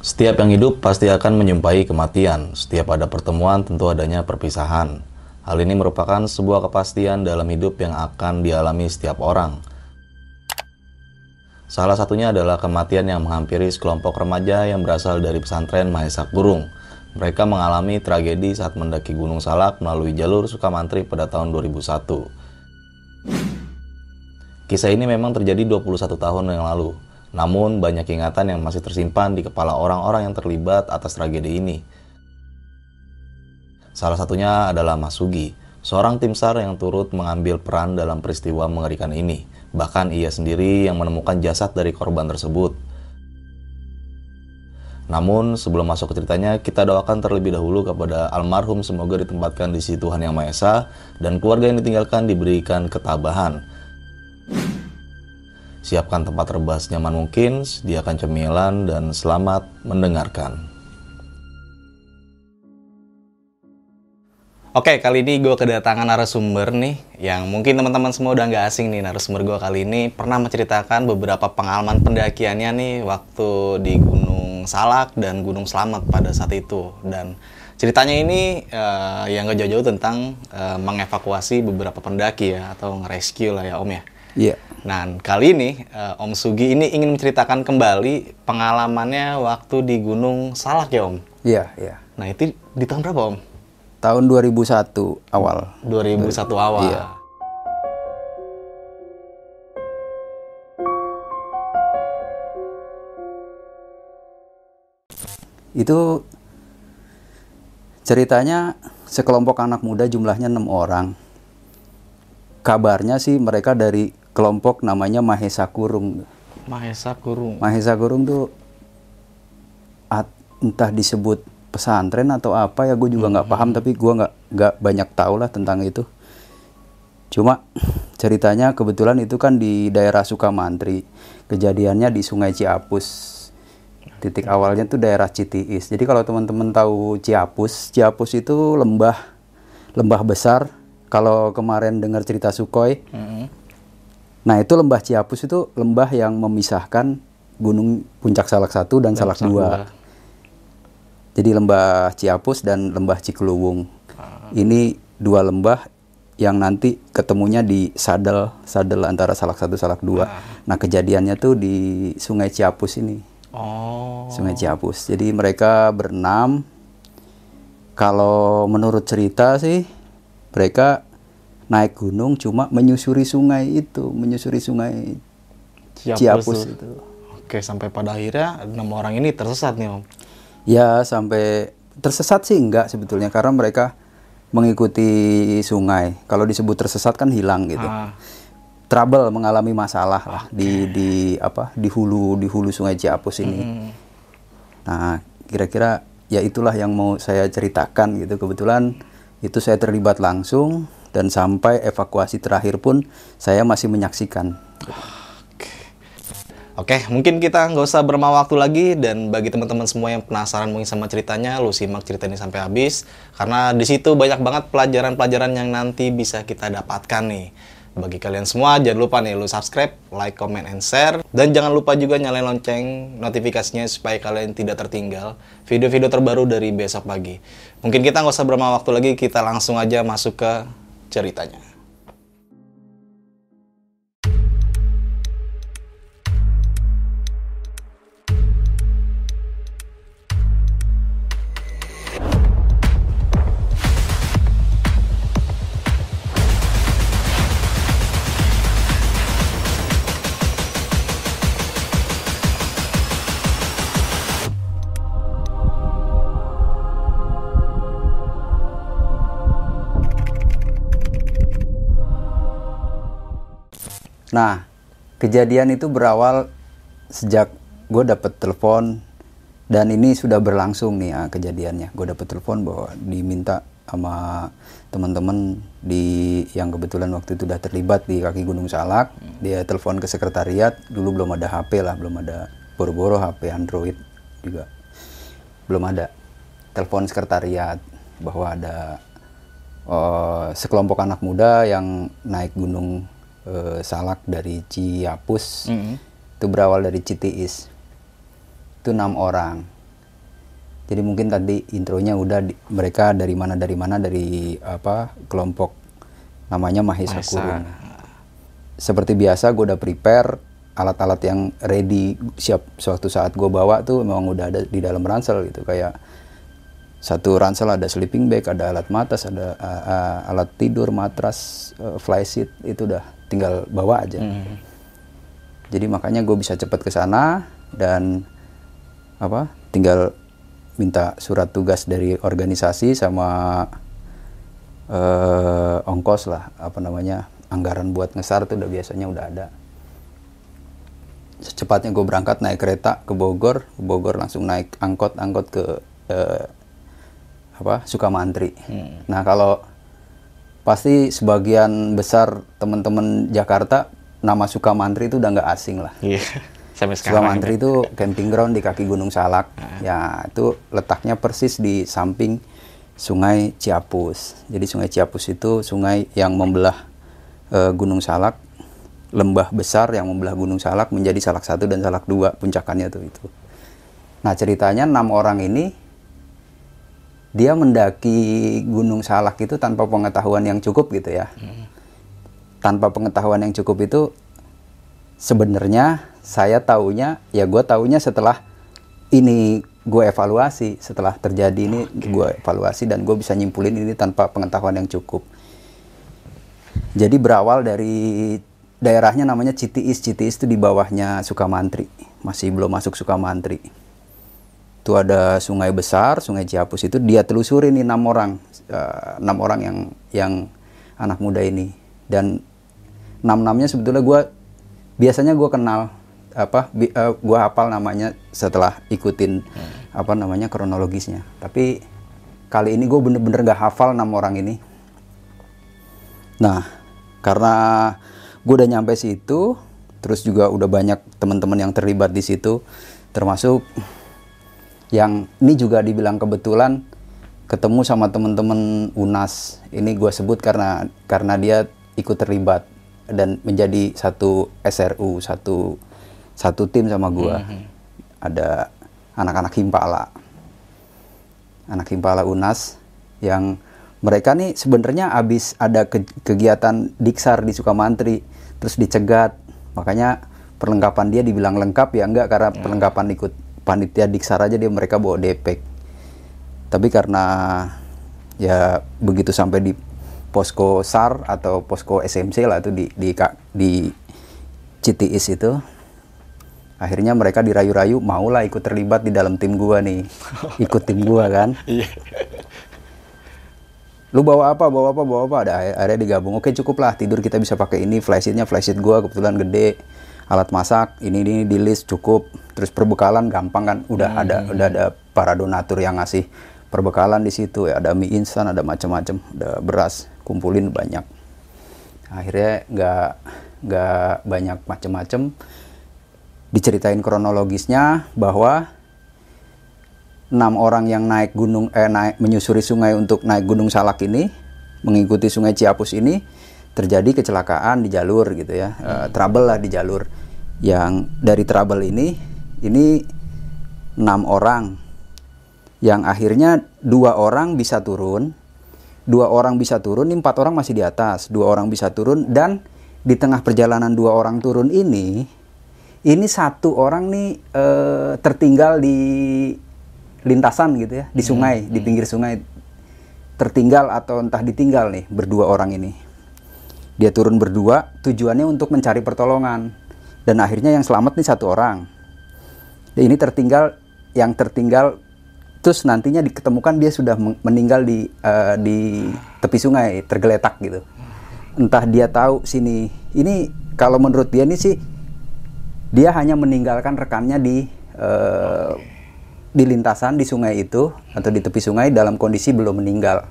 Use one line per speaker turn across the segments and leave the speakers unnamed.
Setiap yang hidup pasti akan menyumpahi kematian. Setiap ada pertemuan tentu adanya perpisahan. Hal ini merupakan sebuah kepastian dalam hidup yang akan dialami setiap orang. Salah satunya adalah kematian yang menghampiri sekelompok remaja yang berasal dari pesantren Mahesa Gurung. Mereka mengalami tragedi saat mendaki Gunung Salak melalui jalur Sukamantri pada tahun 2001. Kisah ini memang terjadi 21 tahun yang lalu. Namun banyak ingatan yang masih tersimpan di kepala orang-orang yang terlibat atas tragedi ini. Salah satunya adalah Mas Sugi, seorang tim SAR yang turut mengambil peran dalam peristiwa mengerikan ini. Bahkan ia sendiri yang menemukan jasad dari korban tersebut. Namun sebelum masuk ke ceritanya, kita doakan terlebih dahulu kepada almarhum semoga ditempatkan di sisi Tuhan Yang Maha Esa dan keluarga yang ditinggalkan diberikan ketabahan. Siapkan tempat terbahas nyaman mungkin, sediakan cemilan, dan selamat mendengarkan. Oke, kali ini gue kedatangan narasumber nih, yang mungkin teman-teman semua udah nggak asing nih narasumber gue kali ini pernah menceritakan beberapa pengalaman pendakiannya nih waktu di Gunung Salak dan Gunung Slamet pada saat itu. Dan ceritanya ini uh, yang gak jauh-jauh tentang uh, mengevakuasi beberapa pendaki ya, atau nge-rescue lah ya Om ya.
Iya.
Nah, kali ini uh, Om Sugi ini ingin menceritakan kembali pengalamannya waktu di Gunung Salak ya Om.
Iya, iya.
Nah, itu di tahun berapa Om?
Tahun 2001 awal.
2001 awal.
Iya. Itu ceritanya sekelompok anak muda jumlahnya enam orang. Kabarnya sih mereka dari kelompok namanya Mahesa Kurung.
Mahesa Kurung.
Mahesa Kurung tuh at- entah disebut pesantren atau apa ya gue juga nggak paham tapi gue nggak nggak banyak tahu lah tentang itu. Cuma ceritanya kebetulan itu kan di daerah Sukamantri. Kejadiannya di Sungai Ciapus. Titik awalnya tuh daerah Citiis. Jadi kalau teman-teman tahu Ciapus, Ciapus itu lembah lembah besar. Kalau kemarin dengar cerita Sukhoi,
Mm-hmm.
Nah itu lembah Ciapus itu lembah yang memisahkan Gunung Puncak Salak 1 dan Salak 2. Jadi lembah Ciapus dan lembah Cikeluwung. Ini dua lembah yang nanti ketemunya di sadel sadel antara Salak 1 Salak 2. Nah kejadiannya tuh di Sungai Ciapus ini.
Oh.
Sungai Ciapus. Jadi mereka berenam. Kalau menurut cerita sih mereka naik gunung cuma menyusuri sungai itu, menyusuri sungai
Ciapus
Ciapus itu.
Oke, sampai pada akhirnya enam orang ini tersesat nih Om.
Ya sampai tersesat sih enggak sebetulnya karena mereka mengikuti sungai. Kalau disebut tersesat kan hilang gitu.
Ah.
Trouble mengalami masalah lah di di apa di hulu di hulu sungai Ciapus ini.
Hmm.
Nah kira-kira ya itulah yang mau saya ceritakan gitu. Kebetulan itu saya terlibat langsung dan sampai evakuasi terakhir pun saya masih menyaksikan.
Oke, mungkin kita nggak usah bermawa waktu lagi dan bagi teman-teman semua yang penasaran mungkin sama ceritanya, lu simak cerita ini sampai habis karena di situ banyak banget pelajaran-pelajaran yang nanti bisa kita dapatkan nih. Bagi kalian semua jangan lupa nih lu subscribe, like, comment, and share dan jangan lupa juga nyalain lonceng notifikasinya supaya kalian tidak tertinggal video-video terbaru dari besok pagi. Mungkin kita nggak usah bermawa waktu lagi, kita langsung aja masuk ke ceritanya.
Nah, kejadian itu berawal sejak gue dapet telepon dan ini sudah berlangsung nih ah, kejadiannya. Gue dapet telepon bahwa diminta sama teman-teman di yang kebetulan waktu itu udah terlibat di kaki Gunung Salak. Dia telepon ke sekretariat. Dulu belum ada HP lah, belum ada boro-boro HP Android juga belum ada. Telepon sekretariat bahwa ada eh, sekelompok anak muda yang naik gunung eh, Salak dari Ciapus
Mm-mm.
itu berawal dari Citiis itu enam orang Jadi mungkin tadi intronya udah di- mereka dari mana dari mana dari apa kelompok namanya Mahesa
Mahesa.
Kurung. Seperti biasa gue udah prepare alat-alat yang ready siap suatu saat gue bawa tuh memang udah ada di dalam ransel gitu kayak satu ransel ada sleeping bag, ada alat matas, ada uh, uh, alat tidur, matras, uh, fly seat itu udah tinggal bawa aja. Jadi makanya gue bisa cepet ke sana dan apa tinggal minta surat tugas dari organisasi sama eh, ongkos lah apa namanya anggaran buat ngesar tuh udah biasanya udah ada. Secepatnya gue berangkat naik kereta ke Bogor, ke Bogor langsung naik angkot angkot ke eh, apa Sukamantri. Nah kalau pasti sebagian besar teman-teman Jakarta nama Sukamantri itu udah nggak asing lah.
Iya. Sampai sekarang.
Sukamantri itu camping ground di kaki Gunung Salak. Ya, itu letaknya persis di samping Sungai Ciapus. Jadi Sungai Ciapus itu sungai yang membelah eh, Gunung Salak, lembah besar yang membelah Gunung Salak menjadi Salak satu dan Salak dua puncakannya tuh itu. Nah ceritanya enam orang ini dia mendaki Gunung Salak itu tanpa pengetahuan yang cukup gitu ya. Tanpa pengetahuan yang cukup itu sebenarnya saya taunya ya gue taunya setelah ini gue evaluasi setelah terjadi ini gue evaluasi dan gue bisa nyimpulin ini tanpa pengetahuan yang cukup. Jadi berawal dari daerahnya namanya Citiis Citiis itu di bawahnya Sukamantri. Masih belum masuk Sukamantri itu ada sungai besar sungai Ciapus itu dia telusuri nih enam orang eh, enam orang yang yang anak muda ini. Dan enam enamnya sebetulnya gue biasanya gue kenal apa bi, eh, gue hafal namanya setelah ikutin apa namanya kronologisnya. Tapi kali ini gue bener-bener gak hafal enam orang ini. Nah karena gue udah nyampe situ terus juga udah banyak teman-teman yang terlibat di situ termasuk yang ini juga dibilang kebetulan ketemu sama teman-teman UNAS. Ini gue sebut karena karena dia ikut terlibat dan menjadi satu SRU satu satu tim sama gue ada anak-anak Himpala. Anak Himpala UNAS yang mereka nih sebenarnya habis ada ke- kegiatan diksar di Sukamantri terus dicegat. Makanya perlengkapan dia dibilang lengkap ya enggak? Karena perlengkapan ikut panitia diksar aja dia mereka bawa depek tapi karena ya begitu sampai di posko SAR atau posko SMC lah itu di di di Citiis itu akhirnya mereka dirayu-rayu maulah ikut terlibat di dalam tim gua nih. Ikut tim gua kan?
Iya.
lu bawa apa bawa apa bawa apa? Ada akhirnya digabung. Oke cukup lah tidur kita bisa pakai ini flysheetnya flysheet gua kebetulan gede alat masak ini ini di list cukup. Terus perbekalan gampang kan udah ada udah ada para donatur yang ngasih perbekalan di situ ya. Ada mie instan ada macam-macam ada beras kumpulin banyak. Akhirnya nggak nggak banyak macam-macam. Diceritain kronologisnya bahwa enam orang yang naik gunung eh naik menyusuri sungai untuk naik gunung Salak ini mengikuti sungai Ciapus ini terjadi kecelakaan di jalur gitu ya. Eh, trouble lah di jalur yang dari trouble ini ini enam orang. Yang akhirnya dua orang bisa turun dua orang bisa turun ini empat orang masih di atas dua orang bisa turun dan di tengah perjalanan dua orang turun ini ini satu orang nih eh, tertinggal di lintasan gitu ya di sungai di pinggir sungai. Tertinggal atau entah ditinggal nih berdua orang ini. Dia turun berdua tujuannya untuk mencari pertolongan dan akhirnya yang selamat nih satu orang. Ini tertinggal yang tertinggal terus nantinya diketemukan dia sudah men- meninggal di eh, di tepi sungai tergeletak gitu. Entah dia tahu sini. Ini kalau menurut dia nih sih dia hanya meninggalkan rekannya di eh, di lintasan di sungai itu atau di tepi sungai dalam kondisi belum meninggal.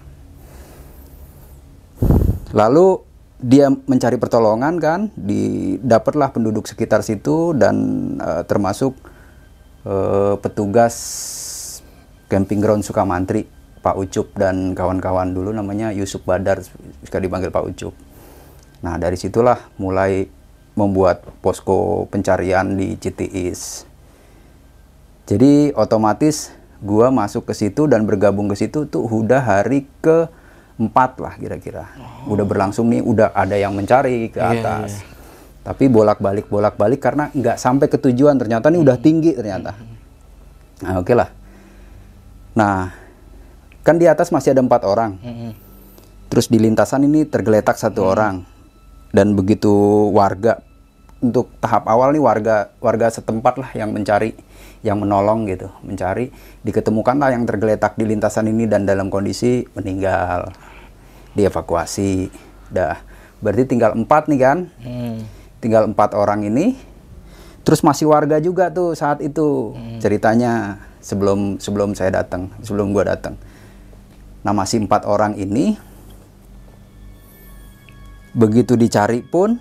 Lalu dia mencari pertolongan kan, didapatlah penduduk sekitar situ dan eh, termasuk eh, petugas camping ground Sukamantri, Pak Ucup dan kawan-kawan dulu namanya Yusuf Badar, suka dipanggil Pak Ucup. Nah dari situlah mulai membuat posko pencarian di Citiis. Jadi otomatis gua masuk ke situ dan bergabung ke situ tuh udah hari ke empat lah kira-kira. Udah berlangsung nih, udah ada yang mencari ke
Iya,
atas. Tapi bolak-balik bolak-balik karena nggak sampai ke tujuan ternyata nih udah tinggi ternyata. Nah oke lah. Nah kan di atas masih ada empat orang. Terus di lintasan ini tergeletak satu orang dan begitu warga untuk tahap awal nih warga warga setempat lah yang mencari yang menolong gitu mencari diketemukanlah yang tergeletak di lintasan ini dan dalam kondisi meninggal. Dievakuasi. Dah. Berarti tinggal empat nih kan?
Mm.
tinggal empat orang ini. Terus masih warga juga tuh saat itu. Ceritanya sebelum sebelum saya datang sebelum gua datang. Nah masih empat orang ini. Begitu dicari pun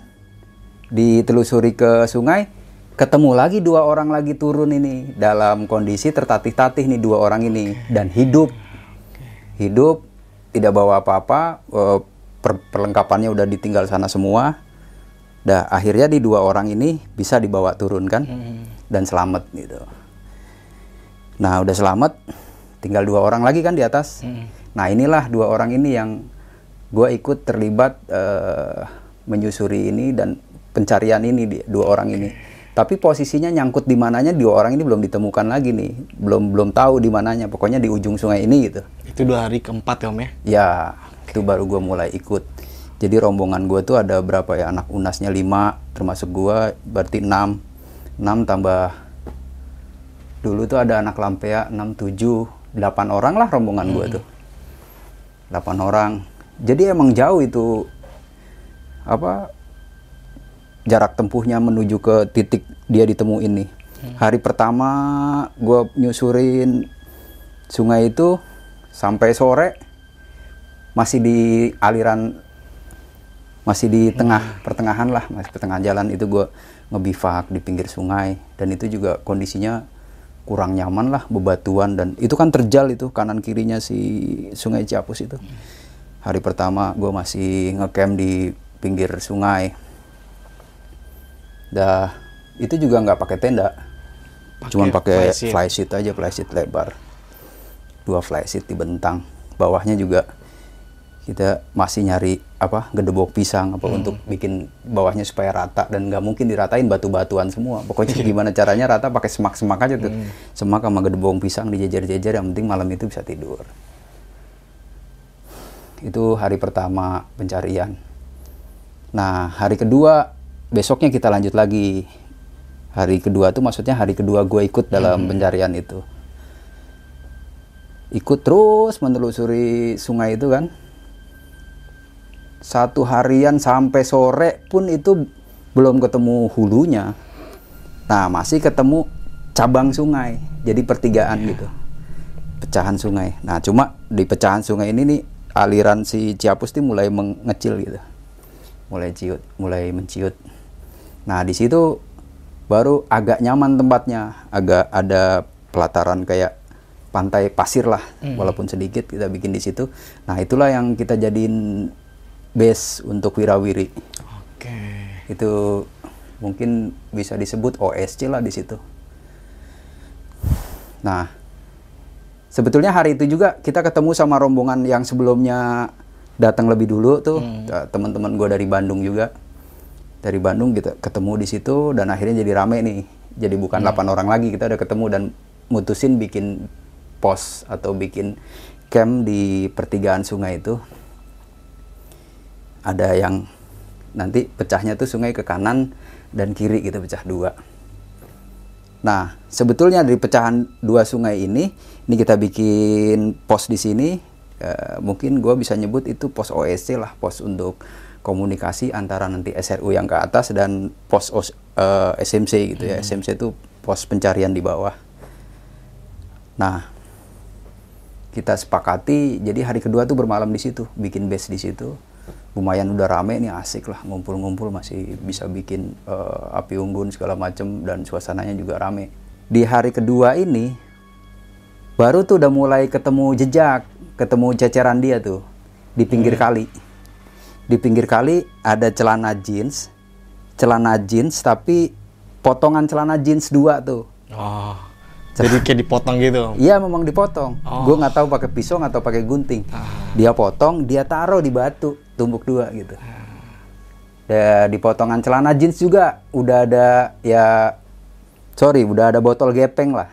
ditelusuri ke sungai ketemu lagi dua orang lagi turun ini. Dalam kondisi tertatih-tatih nih dua orang ini. Dan hidup. Hidup tidak bawa apa-apa eh, per- perlengkapannya udah ditinggal sana semua. Dah akhirnya di dua orang ini bisa dibawa turun kan? Dan selamat gitu. Nah udah selamat tinggal dua orang lagi kan di atas. Nah inilah dua orang ini yang gue ikut terlibat eh, menyusuri ini dan pencarian ini dua orang ini tapi posisinya nyangkut di mananya dua orang ini belum ditemukan lagi nih belum belum tahu di mananya pokoknya di ujung sungai ini gitu
Itu dua hari keempat ya Om ya?
Ya, itu baru gue mulai ikut. Jadi rombongan gue tuh ada berapa ya anak unasnya 5, termasuk gue berarti 6. 6 tambah dulu tuh ada anak lampea 6, 7, 8 orang lah rombongan gue tuh. 8 orang. Jadi emang jauh itu apa jarak tempuhnya menuju ke titik dia ditemuin nih. Hari pertama gue nyusurin sungai itu sampai sore masih di aliran masih di tengah pertengahan lah masih pertengahan jalan itu gue ngebivak di pinggir sungai. Dan itu juga kondisinya kurang nyaman lah bebatuan. Dan itu kan terjal itu kanan kirinya si sungai Ciapus itu. Hari pertama gue masih ngecamp di pinggir sungai dah itu juga nggak pakai tenda.
Pakai
cuman pakai
flysheet.
aja flysheet lebar. Dua flysheet dibentang bawahnya juga kita masih nyari apa gedebok pisang apa untuk bikin bawahnya supaya rata dan nggak mungkin diratain batu-batuan semua. Pokoknya gimana caranya rata pakai semak-semak aja tuh. Semak sama gedebok pisang dijejer-jejer yang penting malam itu bisa tidur. Itu hari pertama pencarian. Nah hari kedua besoknya kita lanjut lagi. Hari kedua tuh maksudnya hari kedua gue ikut dalam pencarian itu. Ikut terus menelusuri sungai itu kan. Satu harian sampai sore pun itu belum ketemu hulunya. Nah masih ketemu cabang sungai. Jadi pertigaan gitu. Pecahan sungai. Nah cuma di pecahan sungai ini nih aliran si Ciapus nih mulai mengecil gitu. Mulai ciut mulai menciut nah di situ baru agak nyaman tempatnya. Agak ada pelataran kayak pantai pasir lah walaupun sedikit kita bikin di situ. Nah itulah yang kita jadiin base untuk wirawiri.
Oke.
itu mungkin bisa disebut OSC lah di situ. Nah sebetulnya hari itu juga kita ketemu sama rombongan yang sebelumnya datang lebih dulu tuh eh, teman-teman gue dari Bandung juga dari Bandung kita ketemu di situ dan akhirnya jadi rame nih jadi bukan 8 orang lagi kita udah ketemu dan mutusin bikin pos atau bikin camp di pertigaan sungai itu ada yang nanti pecahnya tuh sungai ke kanan dan kiri gitu pecah dua. Nah, sebetulnya dari pecahan dua sungai ini, ini kita bikin pos di sini. eh, mungkin gue bisa nyebut itu pos OSC lah, pos untuk komunikasi antara nanti SRU yang ke atas dan pos OS, eh, SMC gitu ya. SMC itu pos pencarian di bawah. Nah, kita sepakati jadi hari kedua tuh bermalam di situ, bikin base di situ. Lumayan udah rame nih asik lah ngumpul-ngumpul masih bisa bikin eh, api unggun segala macem dan suasananya juga rame. Di hari kedua ini baru tuh udah mulai ketemu jejak, ketemu ceceran dia tuh di pinggir kali. Di pinggir kali ada celana jeans, celana jeans tapi potongan celana jeans dua tuh
Oh. Jadi kayak dipotong gitu.
Iya memang dipotong.
Oh.
Gue nggak tahu pakai pisau atau pakai gunting. Dia potong, dia taruh di batu, tumbuk dua gitu. Ya, di potongan celana jeans juga udah ada ya sorry udah ada botol gepeng lah.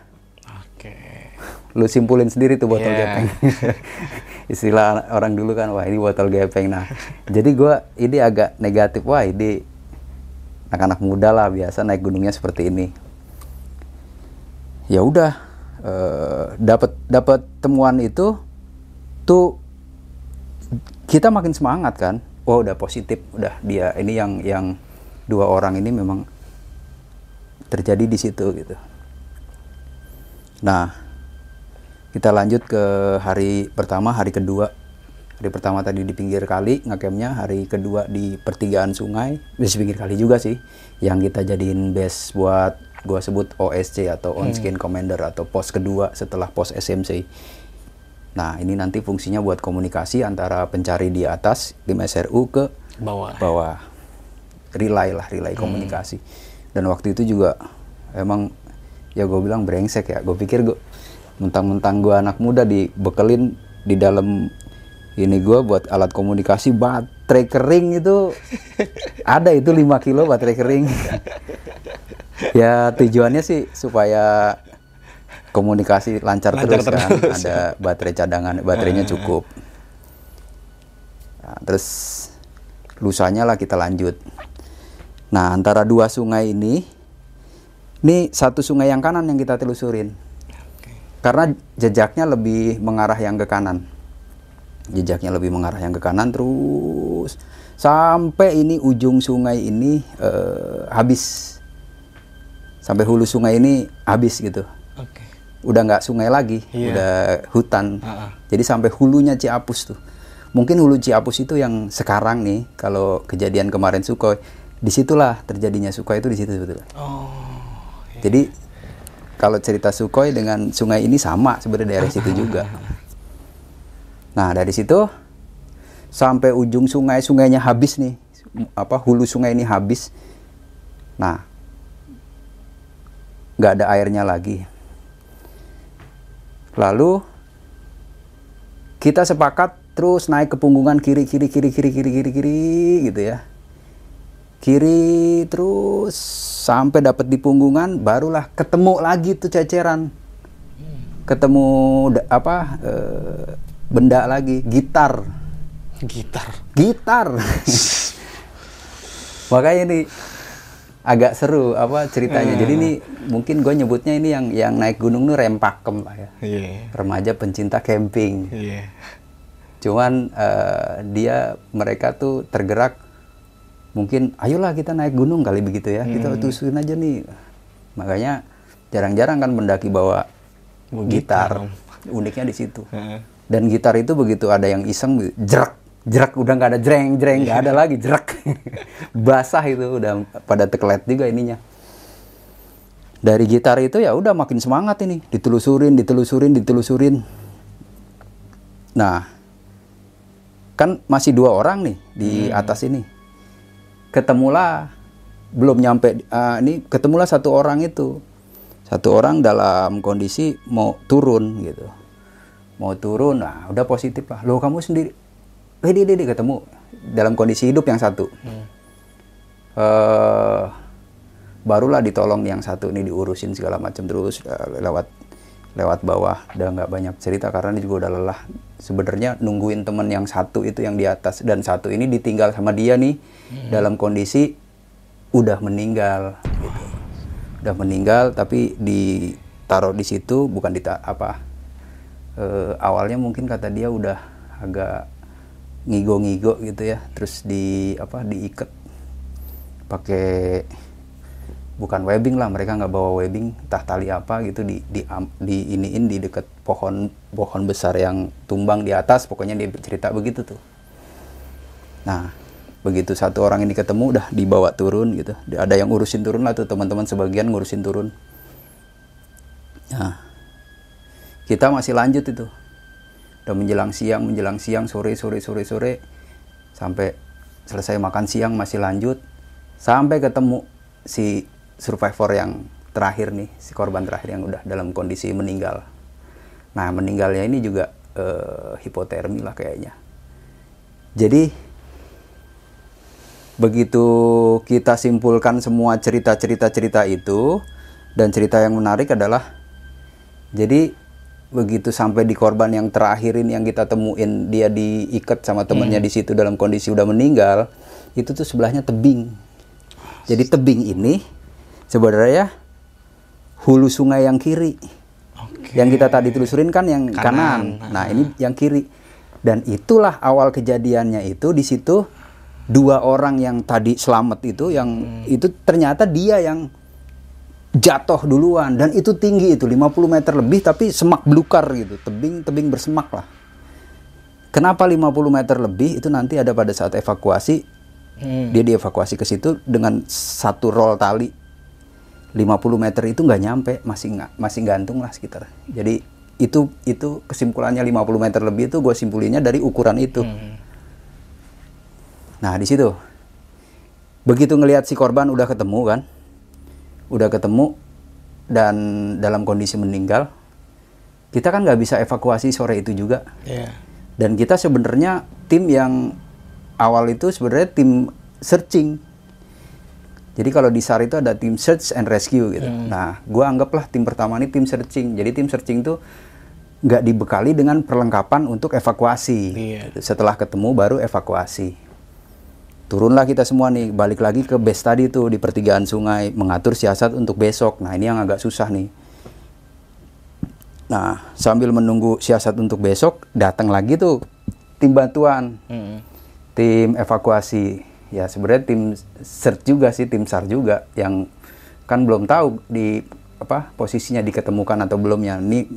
Oke.
Lu simpulin sendiri tuh botol
Iya.
gepeng. Istilah orang dulu kan wah ini botol gepeng. Nah jadi gua ini agak negatif. Wah ini anak-anak muda lah biasa naik gunungnya seperti ini. Ya udah eh, dapat dapat temuan itu tuh kita makin semangat kan. Oh udah positif. Udah dia ini yang yang dua orang ini memang terjadi di situ gitu. Nah kita lanjut ke hari pertama hari kedua. Hari pertama tadi di pinggir kali ngakemnya hari kedua di pertigaan sungai. Di pinggir kali juga sih yang kita jadiin base buat gua sebut OSC atau on skin commander atau pos kedua setelah pos SMC nah ini nanti fungsinya buat komunikasi antara pencari di atas tim SRU ke
Bawah.
bawah. Relay lah relay komunikasi. Dan waktu itu juga emang ya gue bilang brengsek ya. Gue pikir gue mentang-mentang gue anak muda dibekelin di dalam ini gue buat alat komunikasi baterai kering itu ada itu 5 kilo baterai kering ya tujuannya sih supaya komunikasi lancar,
Lancar
terus kan
terus.
ada baterai cadangan baterainya cukup Nah, terus lusanya lah kita lanjut. Nah, antara dua sungai ini, ini satu sungai yang kanan yang kita telusurin. Karena jejaknya lebih mengarah yang ke kanan. Jejaknya lebih mengarah yang ke kanan terus sampai ini ujung sungai ini eh, habis. Sampai hulu sungai ini habis gitu.
Oke.
Udah nggak sungai lagi,
Iya.
udah hutan.
Ah, ah.
Jadi sampai hulunya Ciapus tuh. Mungkin hulu Ciapus itu yang sekarang nih, kalau kejadian kemarin Sukhoi, di situlah terjadinya Sukhoi itu di situ sebetulnya.
Oh.
Jadi kalau cerita Sukhoi dengan sungai ini sama sebenarnya daerah situ juga. Nah dari situ sampai ujung sungai sungainya habis nih, apa hulu sungai ini habis. Nah nggak ada airnya lagi. Lalu kita sepakat terus naik ke punggungan kiri kiri kiri kiri kiri kiri kiri gitu ya kiri terus sampai dapat di punggungan barulah ketemu lagi tuh ceceran. Ketemu apa eh, benda lagi gitar.
Gitar.
gitar. Makanya ini agak seru apa ceritanya. Jadi ini mungkin gue nyebutnya ini yang yang naik gunung tuh rempakem lah ya.
Iya.
remaja pencinta camping.
Iya.
cuman eh, dia mereka tuh tergerak mungkin ayolah kita naik gunung kali begitu ya kita tusuin aja nih. Makanya jarang-jarang kan mendaki bawa gitar
gitar.
uniknya di situ.
Heeh.
dan gitar itu begitu ada yang iseng jerak jerak udah nggak ada jreng jreng nggak ada lagi jerak basah itu udah pada teklet juga ininya. Dari gitar itu ya udah makin semangat ini ditelusurin ditelusurin ditelusurin. Nah kan masih dua orang nih di atas ini ketemulah belum nyampe ah, ini ketemulah satu orang itu. Satu orang dalam kondisi mau turun gitu. Mau turun nah udah positif lah. Lo kamu sendiri? Eh dia, dia, ketemu dalam kondisi hidup yang satu. Eh barulah ditolong yang satu ini diurusin segala macam terus eh, lewat lewat bawah. Udah nggak banyak cerita karena dia juga udah lelah sebenarnya nungguin temen yang satu itu yang di atas. Dan satu ini ditinggal sama dia nih. Dalam kondisi udah meninggal gitu. Udah meninggal tapi ditaruh di situ bukan di apa eh, awalnya mungkin kata dia udah agak ngigo-ngigo gitu ya. Terus di apa diikat pakai bukan webbing lah mereka nggak bawa webbing entah tali apa gitu di di, di iniin di dekat pohon pohon besar yang tumbang di atas pokoknya dia cerita begitu tuh. Nah begitu satu orang ini ketemu udah dibawa turun gitu. Ada yang urusin turun lah tuh teman-teman sebagian ngurusin turun. Nah kita masih lanjut itu. Udah menjelang siang menjelang siang sore sore sore sore. Sampai selesai makan siang masih lanjut. Sampai ketemu si survivor yang terakhir nih si korban terakhir yang udah dalam kondisi meninggal nah meninggalnya ini juga eh, hipotermi lah kayaknya. Jadi begitu kita simpulkan semua cerita-cerita cerita itu dan cerita yang menarik adalah jadi begitu sampai di korban yang terakhir ini yang kita temuin dia diikat sama temennya di situ dalam kondisi udah meninggal itu tuh sebelahnya tebing. Jadi tebing ini sebenarnya hulu sungai yang kiri yang kita tadi telusurin kan yang kanan,
Kanan.
nah ini yang kiri. Dan itulah awal kejadiannya itu di situ dua orang yang tadi selamat itu yang itu ternyata dia yang jatuh duluan. Dan itu tinggi itu 50 meter lebih tapi semak belukar gitu. Tebing tebing bersemak lah. Kenapa 50 meter lebih? Itu nanti ada pada saat evakuasi.
Hmm.
dia dievakuasi ke situ dengan satu roll tali 50 meter itu nggak nyampe masih nggak masih gantung lah sekitar jadi itu itu kesimpulannya 50 meter lebih itu gue simpulinnya dari ukuran itu
Hmm.
Nah di situ, begitu ngelihat si korban udah ketemu kan, udah ketemu dan dalam kondisi meninggal, kita kan nggak bisa evakuasi sore itu juga.
Iya.
Dan kita sebenarnya tim yang awal itu sebenarnya tim searching. Jadi kalau di SAR itu ada tim search and rescue gitu. Nah, gua anggaplah tim pertama ini tim searching. Jadi tim searching itu nggak dibekali dengan perlengkapan untuk evakuasi. Gitu. Setelah ketemu baru evakuasi. Turunlah kita semua nih, balik lagi ke base tadi tuh di pertigaan sungai, mengatur siasat untuk besok. Nah ini yang agak susah nih. Nah sambil menunggu siasat untuk besok, datang lagi tuh tim bantuan,
Hmm.
tim evakuasi. Ya sebenarnya tim search juga sih, tim SAR juga yang kan belum tahu di apa posisinya diketemukan atau belumnya. Ini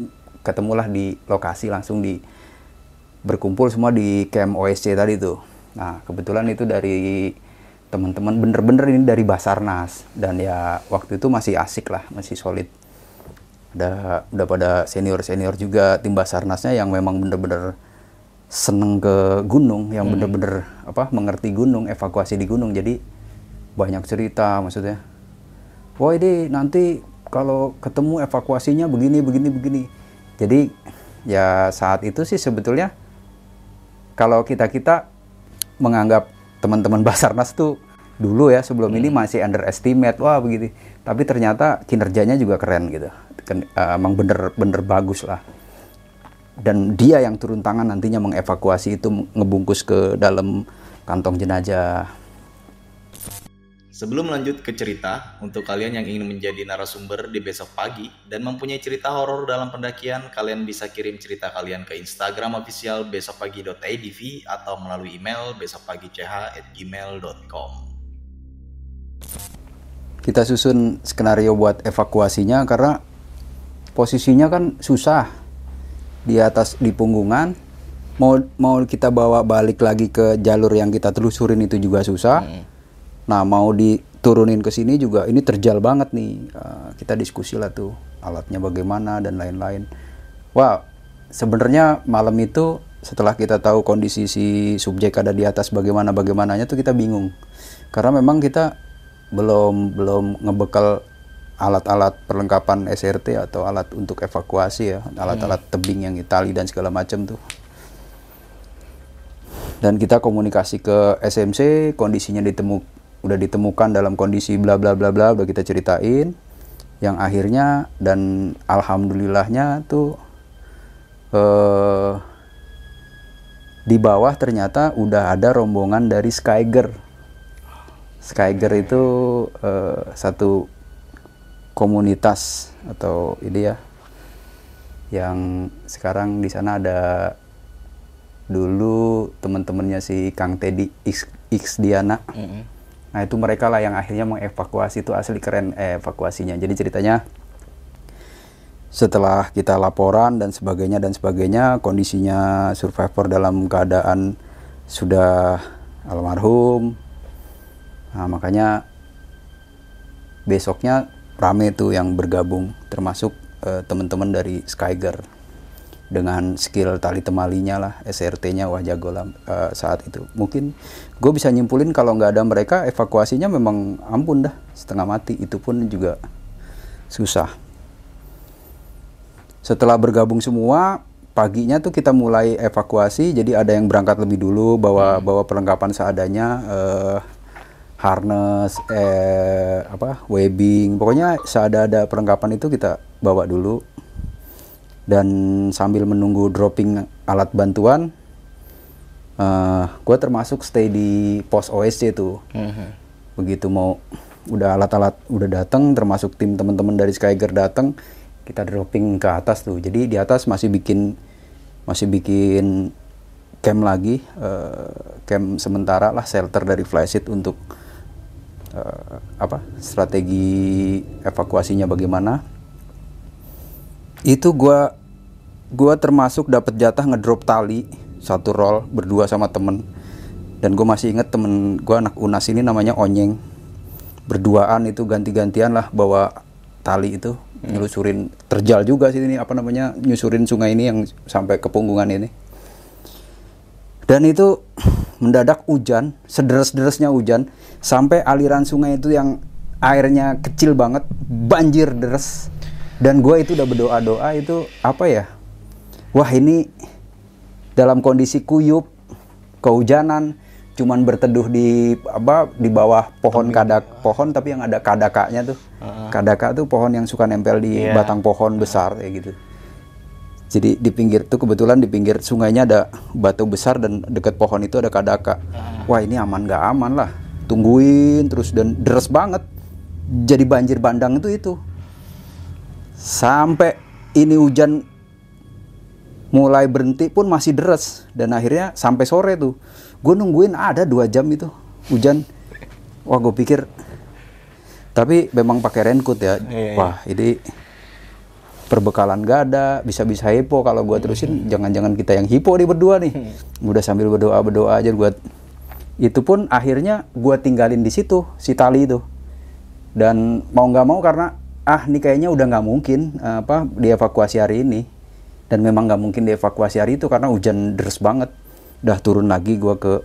ketemulah di lokasi langsung di berkumpul semua di camp OSC tadi tuh. Nah kebetulan itu dari teman-teman bener-bener ini dari Basarnas dan ya waktu itu masih asik lah, masih solid. Ada udah pada senior-senior juga tim Basarnasnya yang memang bener-bener seneng ke gunung, yang bener-bener apa mengerti gunung, evakuasi di gunung. Jadi banyak cerita maksudnya. Wah ini nanti kalau ketemu evakuasinya begini begini begini. Jadi ya saat itu sih sebetulnya kalau kita kita menganggap teman-teman Basarnas tuh dulu ya sebelum ini masih underestimate wah begitu. Tapi ternyata kinerjanya juga keren gitu. Ken- eh, Emang bener-bener bagus lah. Dan dia yang turun tangan nantinya mengevakuasi itu ngebungkus ke dalam kantong jenazah.
Sebelum lanjut ke cerita, untuk kalian yang ingin menjadi narasumber di besok pagi dan mempunyai cerita horor dalam pendakian, kalian bisa kirim cerita kalian ke Instagram official besokpagi.idv atau melalui email besokpagi.ch@gmail.com.
kita susun skenario buat evakuasinya karena posisinya kan susah di atas di punggungan. Mau mau kita bawa balik lagi ke jalur yang kita telusurin itu juga susah. Nah mau diturunin ke sini juga ini terjal banget nih. Eh, kita diskusi lah tuh alatnya bagaimana dan lain-lain. Wah sebenarnya malam itu setelah kita tahu kondisi si subjek ada di atas bagaimana bagaimananya tuh kita bingung. Karena memang kita belum belum ngebekal alat-alat perlengkapan SRT atau alat untuk evakuasi ya alat-alat tebing yang Itali dan segala macam tuh. Dan kita komunikasi ke SMC kondisinya ditemu udah ditemukan dalam kondisi bla bla bla bla udah kita ceritain. Yang akhirnya dan alhamdulillahnya tuh eh di bawah ternyata udah ada rombongan dari Skyger. Skyger itu eh, satu komunitas atau ini ya yang sekarang di sana ada dulu teman-temannya si Kang Teddy X, X Diana. Nah itu mereka lah yang akhirnya mengevakuasi itu asli keren eh, evakuasinya. Jadi ceritanya setelah kita laporan dan sebagainya dan sebagainya kondisinya survivor dalam keadaan sudah almarhum. Nah makanya besoknya rame tuh yang bergabung termasuk eh, teman-teman dari Skyger. Dengan skill tali temalinya lah SRT-nya wah jago lah eh, saat itu. Mungkin gue bisa nyimpulin kalau nggak ada mereka evakuasinya memang ampun dah setengah mati. Itu pun juga susah. Setelah bergabung semua paginya tuh kita mulai evakuasi. Jadi ada yang berangkat lebih dulu bawa bawa perlengkapan seadanya eh, harness eh apa webbing. Pokoknya seada-ada perlengkapan itu kita bawa dulu. Dan sambil menunggu dropping alat bantuan eh gue termasuk stay di pos OSC tuh begitu mau udah alat-alat udah datang termasuk tim teman-teman dari Skyger datang kita dropping ke atas tuh. Jadi di atas masih bikin masih bikin camp lagi eh, camp sementara lah shelter dari flysheet untuk eh, apa strategi evakuasinya bagaimana itu gua gua termasuk dapat jatah ngedrop tali satu roll berdua sama temen. Dan gue masih inget temen gue anak unas ini namanya onyeng. Berduaan itu ganti-gantian lah bawa tali itu nyelusurin terjal juga sih ini apa namanya nyusurin sungai ini yang sampai ke punggungan ini. Dan itu mendadak hujan sederes-deresnya hujan sampai aliran sungai itu yang airnya kecil banget banjir deres dan gue itu udah berdoa doa itu apa ya wah ini dalam kondisi kuyup kehujanan cuman berteduh di apa di bawah pohon kadak pohon tapi yang ada kadakanya tuh. Kadaka tuh pohon yang suka nempel di
Iya.
batang pohon besar kayak gitu jadi di pinggir tuh kebetulan di pinggir sungainya ada batu besar dan deket pohon itu ada kadaka. Wah ini aman nggak aman lah. Tungguin terus dan deres banget. Jadi banjir bandang itu itu. Sampai ini hujan mulai berhenti pun masih deres dan akhirnya sampai sore tuh. Gue nungguin ada dua jam itu hujan. Wah gue pikir tapi memang pakai raincoat ya.
Iya, iya.
wah ini perbekalan gak ada bisa-bisa hipo kalau gue terusin. Jangan-jangan kita yang hipo nih berdua nih. Udah sambil berdoa berdoa aja gue itu pun akhirnya gue tinggalin di situ si tali itu. Dan mau nggak mau karena ah ini kayaknya udah nggak mungkin apa dievakuasi hari ini. Dan memang nggak mungkin dievakuasi hari itu karena hujan deras banget. Udah turun lagi gua ke